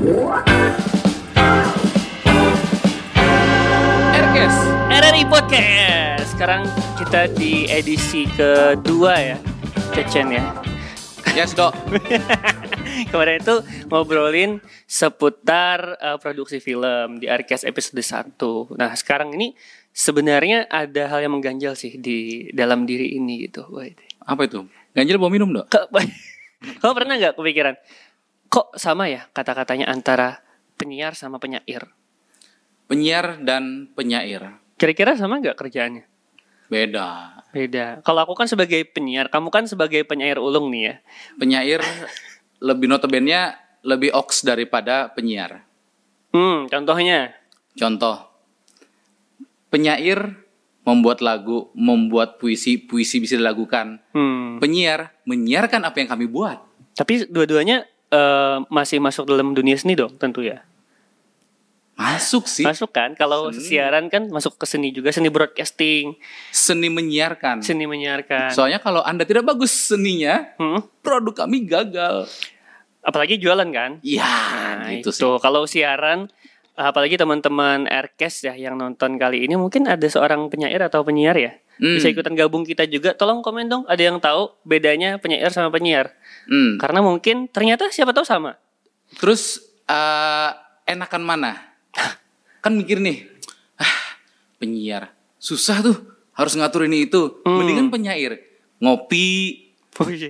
Erkes RRI Podcast. Sekarang kita di edisi kedua ya, Cecen ya. Yes dok. Kemarin itu ngobrolin seputar uh, produksi film di Arkes episode 1. Nah, sekarang ini sebenarnya ada hal yang mengganjal sih di dalam diri ini gitu. Apa itu? Ganjil bawa minum dok? Kamu pernah nggak kepikiran kok sama ya kata-katanya antara penyiar sama penyair? Penyiar dan penyair. Kira-kira sama nggak kerjaannya? Beda. Beda. Kalau aku kan sebagai penyiar, kamu kan sebagai penyair ulung nih ya. Penyair lebih notabene lebih oks daripada penyiar. Hmm, contohnya Contoh, penyair membuat lagu, membuat puisi, puisi bisa dilakukan. hmm, Penyiar menyiarkan apa yang kami buat. tapi dua-duanya eh, masih masuk dalam dunia seni dong tentu ya. Masuk sih. Masuk kan? Kalau Seni. siaran kan masuk ke seni juga, seni broadcasting, Seni menyiarkan. seni menyiarkan. Soalnya kalau anda tidak bagus seninya, Hmm, produk kami gagal. apalagi jualan kan? Ya, Nah, gitu itu sih. kalau siaran apalagi teman-teman Aircast ya yang nonton kali ini mungkin ada seorang penyair atau penyiar ya. Hmm. Bisa ikutan gabung kita juga. Tolong komen dong, ada yang tahu bedanya penyair sama penyiar? Hmm. Karena mungkin ternyata siapa tahu sama. Terus eh, enakan mana? kan mikir nih, ah, penyiar susah tuh harus ngatur ini itu. Hmm. Mendingan penyair ngopi,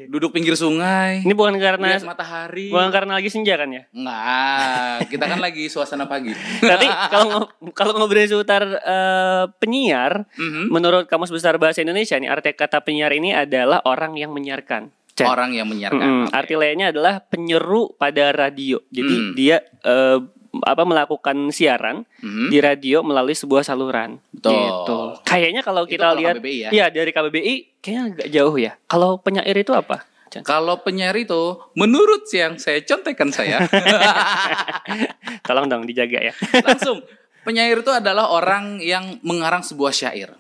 duduk pinggir sungai, Ini bukan karena lihat matahari. bukan karena lagi senja kan ya? Enggak, kita kan lagi suasana pagi. Tapi kalau kalau ngobrolin seputar eh, penyiar, Mhm. menurut Kamus Besar Bahasa Indonesia nih arti kata penyiar ini adalah orang yang menyiarkan. Cen. Orang yang menyiarkan. Mm, Oke. Arti lainnya adalah penyeru pada radio. Jadi Hmm. dia eh, apa melakukan siaran Mhm. di radio melalui sebuah saluran. Betul. Gitu. Kayaknya kalau kita kalau lihat, KBBI ya? Iya, dari KBBI kayaknya agak jauh ya. Kalau penyair itu apa? Kalau penyair itu, menurut yang saya contekan saya, Tolong dong dijaga ya. langsung penyair itu adalah orang yang mengarang sebuah syair.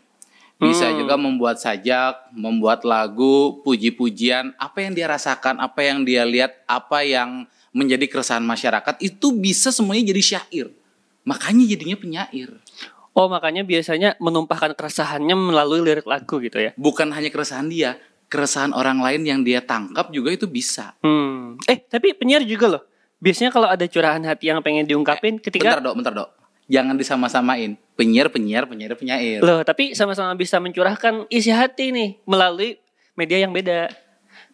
Bisa Hmm. juga membuat sajak, membuat lagu, puji-pujian, apa yang dia rasakan, apa yang dia lihat, apa yang menjadi keresahan masyarakat itu bisa semuanya jadi syair. Makanya jadinya penyair. Oh, makanya biasanya menumpahkan keresahannya melalui lirik lagu gitu ya. Bukan hanya keresahan dia, keresahan orang lain yang dia tangkap juga itu bisa. Hmm. Eh, tapi penyiar juga loh. Biasanya kalau ada curahan hati yang pengen diungkapin ketika Bentar dok, bentar dok. Jangan disama-samain. Penyiar, penyiar, penyair, penyair. loh, tapi sama-sama bisa mencurahkan isi hati nih melalui media yang beda.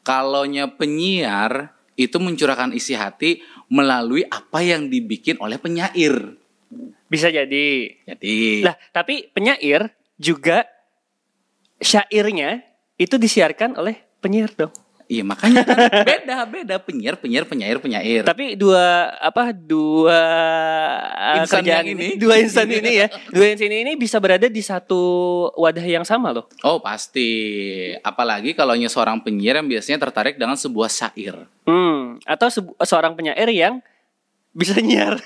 Kalaunya penyiar itu mencurahkan isi hati melalui apa yang dibikin oleh penyair. Bisa jadi. Jadi Lah, tapi penyair juga syairnya itu disiarkan oleh penyiar dong. Iya makanya kan beda beda penyiar penyiar penyair penyair. Tapi dua apa dua uh, Insan kerjaan yang ini, ini. dua insan ini ya, dua insan ini bisa berada di satu wadah yang sama loh. Oh pasti. Apalagi kalau seorang penyiar yang biasanya tertarik dengan sebuah syair. Hmm, atau seorang penyair yang bisa nyiar.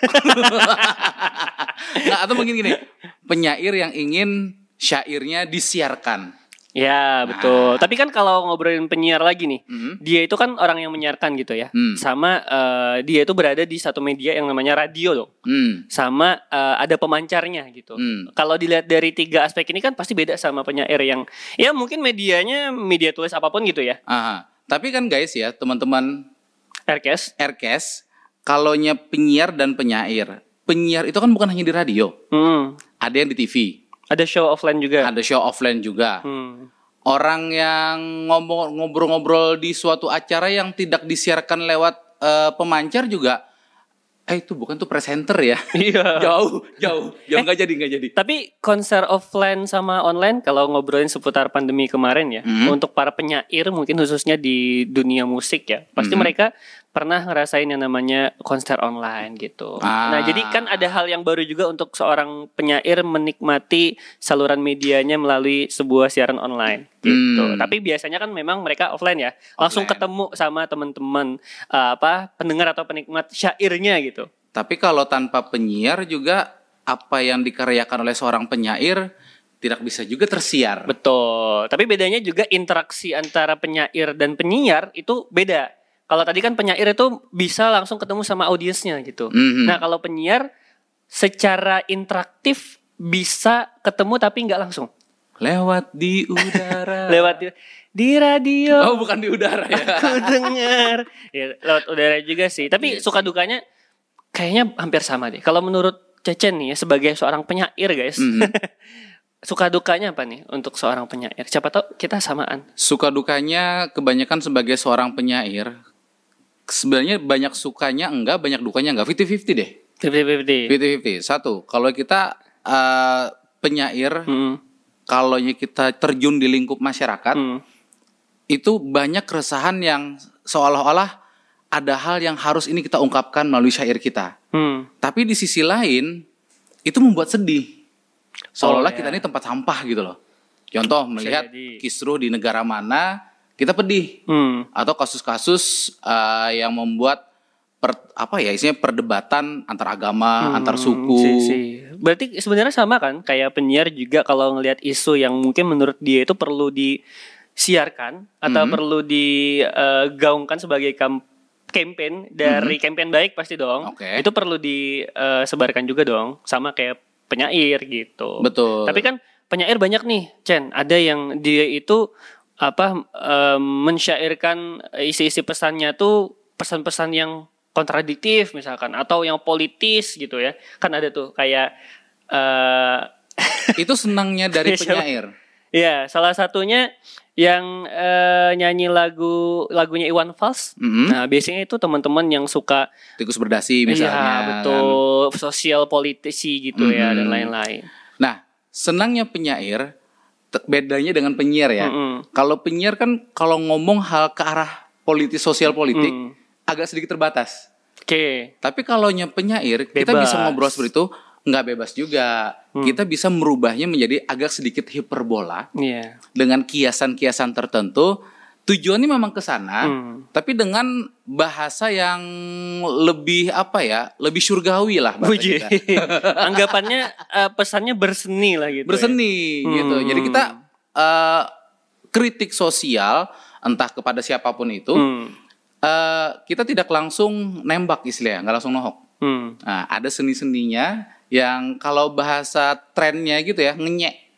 Nah, atau mungkin gini, penyair yang ingin syairnya disiarkan. Ya, betul. Tapi kan kalau ngobrolin penyiar lagi nih, Hmm. dia itu kan orang yang menyiarkan gitu ya. Hmm. Sama eh, dia itu berada di satu media yang namanya radio loh. Hmm. Sama eh, ada pemancarnya gitu. Hmm. Kalau dilihat dari tiga aspek ini kan pasti beda sama penyair yang ya mungkin medianya media tulis apa pun gitu ya. Aha. Tapi kan guys ya, teman-teman Aircast. Aircast, kalaunya penyiar dan penyair. Penyiar itu kan bukan hanya di radio, Hmm. ada yang di TV, Ada show offline juga. ada show offline juga. Hmm. Orang yang ngomong ngobrol-ngobrol di suatu acara yang tidak disiarkan lewat eh, pemancar juga. Eh itu bukan tuh presenter ya? Iya. jauh, jauh, jauh nggak jadi nggak jadi. Tapi konser offline sama online kalau ngobrolin seputar pandemi kemarin ya, Hmm. untuk para penyair mungkin khususnya di dunia musik ya, pasti Hmm. mereka pernah ngerasain yang namanya konser online gitu. Ah. Nah, jadi kan ada hal yang baru juga untuk seorang penyair menikmati saluran medianya melalui sebuah siaran online gitu. Hmm. Tapi biasanya kan memang mereka offline ya, langsung Offline. ketemu sama teman-teman eh, apa pendengar atau penikmat syairnya gitu. Tapi kalau tanpa penyiar juga apa yang dikaryakan oleh seorang penyair tidak bisa juga tersiar. Betul. Tapi bedanya juga interaksi antara penyair dan penyiar itu beda. Kalau tadi kan penyair itu bisa langsung ketemu sama audiensnya gitu. Mhm. Nah kalau penyiar secara interaktif bisa ketemu tapi nggak langsung Lewat di udara. lewat di, di radio Oh, bukan di udara ya. aku dengar ya lewat udara juga sih tapi Iya suka dukanya kayaknya hampir sama deh kalau menurut Cecen nih ya sebagai seorang penyair guys Mhm. suka dukanya apa nih untuk seorang penyair siapa tahu kita samaan Suka dukanya kebanyakan sebagai seorang penyair. Sebenarnya banyak sukanya enggak, banyak dukanya enggak. 50-50 deh. Fifty-fifty. 50-50. Satu, kalau kita eh, penyair, Hmm, kalau kita terjun di lingkup masyarakat, hmm. itu banyak keresahan yang seolah-olah ada hal yang harus ini kita ungkapkan melalui syair kita. Hmm. Tapi di sisi lain, itu membuat sedih. Seolah-olah Oh, kita ya. ini tempat sampah gitu loh. Contoh melihat kisruh di negara mana, kita pedih. Hmm. Atau kasus-kasus eh, yang membuat per, apa ya, isinya perdebatan antar agama, antar suku. Hmm, sih, sih. Berarti sebenarnya sama kan kayak penyiar juga kalau ngelihat isu yang mungkin menurut dia itu perlu disiarkan atau Mhm. perlu digaungkan sebagai kam campaign dari campaign baik pasti dong. Oke. Itu perlu disebarkan juga dong sama kayak penyair gitu. Betul. Tapi kan penyair banyak nih, Chen. Ada yang dia itu apa em, mensyairkan isi-isi pesannya tuh pesan-pesan yang kontradiktif misalkan atau yang politis gitu ya. Kan ada tuh kayak eh itu senangnya dari Siapa? penyair. ya salah satunya yang eh, nyanyi lagu lagunya Iwan Fals. Mhm. Nah, biasanya itu teman-teman yang suka Tikus berdasi misalnya. Iya, kan. betul, sosial politisi gitu ya dan Mhm. lain-lain. Nah, senangnya penyair bedanya dengan penyiar ya. Mm-mm. Kalau penyiar kan kalau ngomong hal ke arah politis sosial politik Mm. agak sedikit terbatas. Oke. Tapi kalau penyair kita Bebas. bisa ngobrol seperti itu nggak bebas juga. Hmm. Kita bisa merubahnya menjadi agak sedikit hiperbola Iya. dengan kiasan-kiasan tertentu. Tujuannya memang ke sana, Hmm. tapi dengan bahasa yang lebih apa ya, lebih surgawi lah bahasa kita. Anggapannya eh, pesannya berseni lah gitu. ya. berseni gitu. Hmm. Jadi kita eh, kritik sosial entah kepada siapa pun itu, Hmm. eh, kita tidak langsung nembak istilahnya, nggak langsung nohok. Hmm. Nah, ada seni-seninya yang kalau bahasa trennya gitu ya, ngenyek.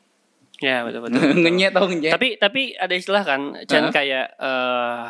Ya betul betul. betul. ngenyek tau ngenyek? tapi tapi ada istilah kan, Chan Hah? kayak eh,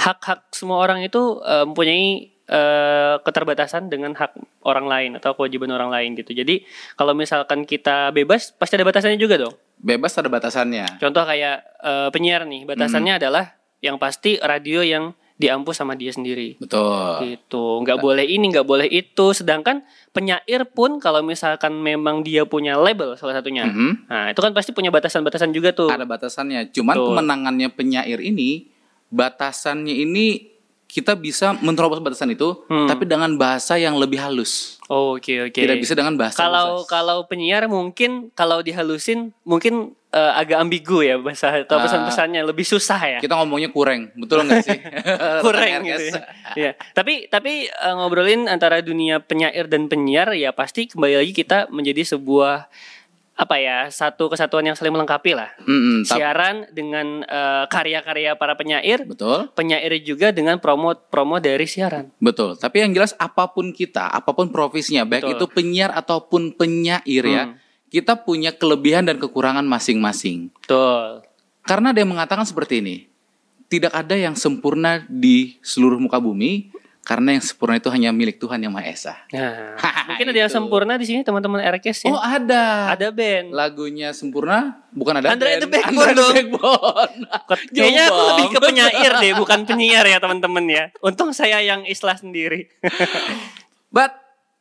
hak-hak semua orang itu eh, mempunyai eh, keterbatasan dengan hak orang lain atau kewajiban orang lain gitu. Jadi kalau misalkan kita bebas, pasti ada batasannya juga dong. Bebas ada batasannya. Contoh kayak eh, penyiar nih, batasannya Hmm. adalah yang pasti radio yang diampu sama dia sendiri. Betul. gitu nggak boleh ini nggak boleh itu sedangkan penyair pun kalau misalkan memang dia punya label salah satunya Mhm. nah itu kan pasti punya batasan-batasan juga tuh Ada batasannya. Cuman Betul. kemenangannya penyair ini, batasannya ini kita bisa menerobos batasan itu, Hmm. tapi dengan bahasa yang lebih halus. Oh, oke oke Tidak bisa dengan bahasa kalau luas. kalau penyiar mungkin kalau dihalusin mungkin eh, agak ambigu ya bahasa atau Ah. pesan-pesannya lebih susah ya kita ngomongnya kurang, betul nggak sih? kurang gitu ya. Iya. Tapi tapi eh, ngobrolin antara dunia penyair dan penyiar ya pasti kembali lagi kita menjadi sebuah apa ya satu kesatuan yang saling melengkapi lah. Tap- Siaran dengan eh, karya-karya para penyair, betul, penyair juga dengan promo promo dari siaran. betul. Tapi yang jelas apa pun kita, apa pun profesinya, baik Betul. itu penyiar ataupun penyair ya, Hmm. kita punya kelebihan dan kekurangan masing-masing. Betul. Karena ada yang mengatakan seperti ini, tidak ada yang sempurna di seluruh muka bumi, karena yang sempurna itu hanya milik Tuhan yang Maha Esa. Nah, mungkin ada yang sempurna di sini teman-teman RKS ya. Oh ada. ada band. Lagunya sempurna, bukan ada Andre band. the Backbone Andre the dong. Backbone. Kayaknya aku lebih ke penyair deh, bukan penyiar ya teman-teman ya. Untung saya yang islah sendiri. But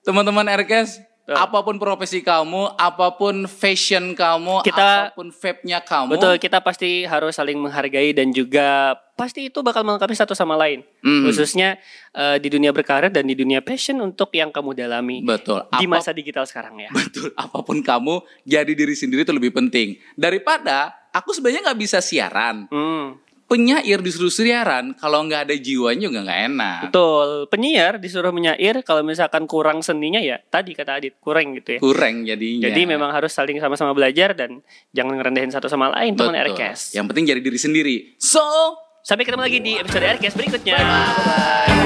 teman-teman RKS. Apa pun profesi kamu, apa pun fashion kamu, Kita- apa pun vape-nya kamu, Betul, kita pasti harus saling menghargai dan juga pasti itu bakal melengkapi satu sama lain. Hmm. Khususnya eh, di dunia berkarir dan di dunia passion untuk yang kamu dalami betul. di Apa- masa digital sekarang ya. betul. Apa pun kamu, jadi diri sendiri itu lebih penting daripada aku sebenarnya nggak bisa siaran. Hmm, Penyair disuruh siaran, kalau nggak ada jiwanya juga nggak enak. betul. Penyiar disuruh menyair kalau misalkan kurang seninya ya tadi kata Adit kurang gitu ya. Kurang jadinya. Jadi memang harus saling sama-sama belajar dan jangan ngerendahin satu sama lain teman. RKS. Yang penting jadi diri sendiri. So, Sampai ketemu lagi di episode Aircast berikutnya. Bye.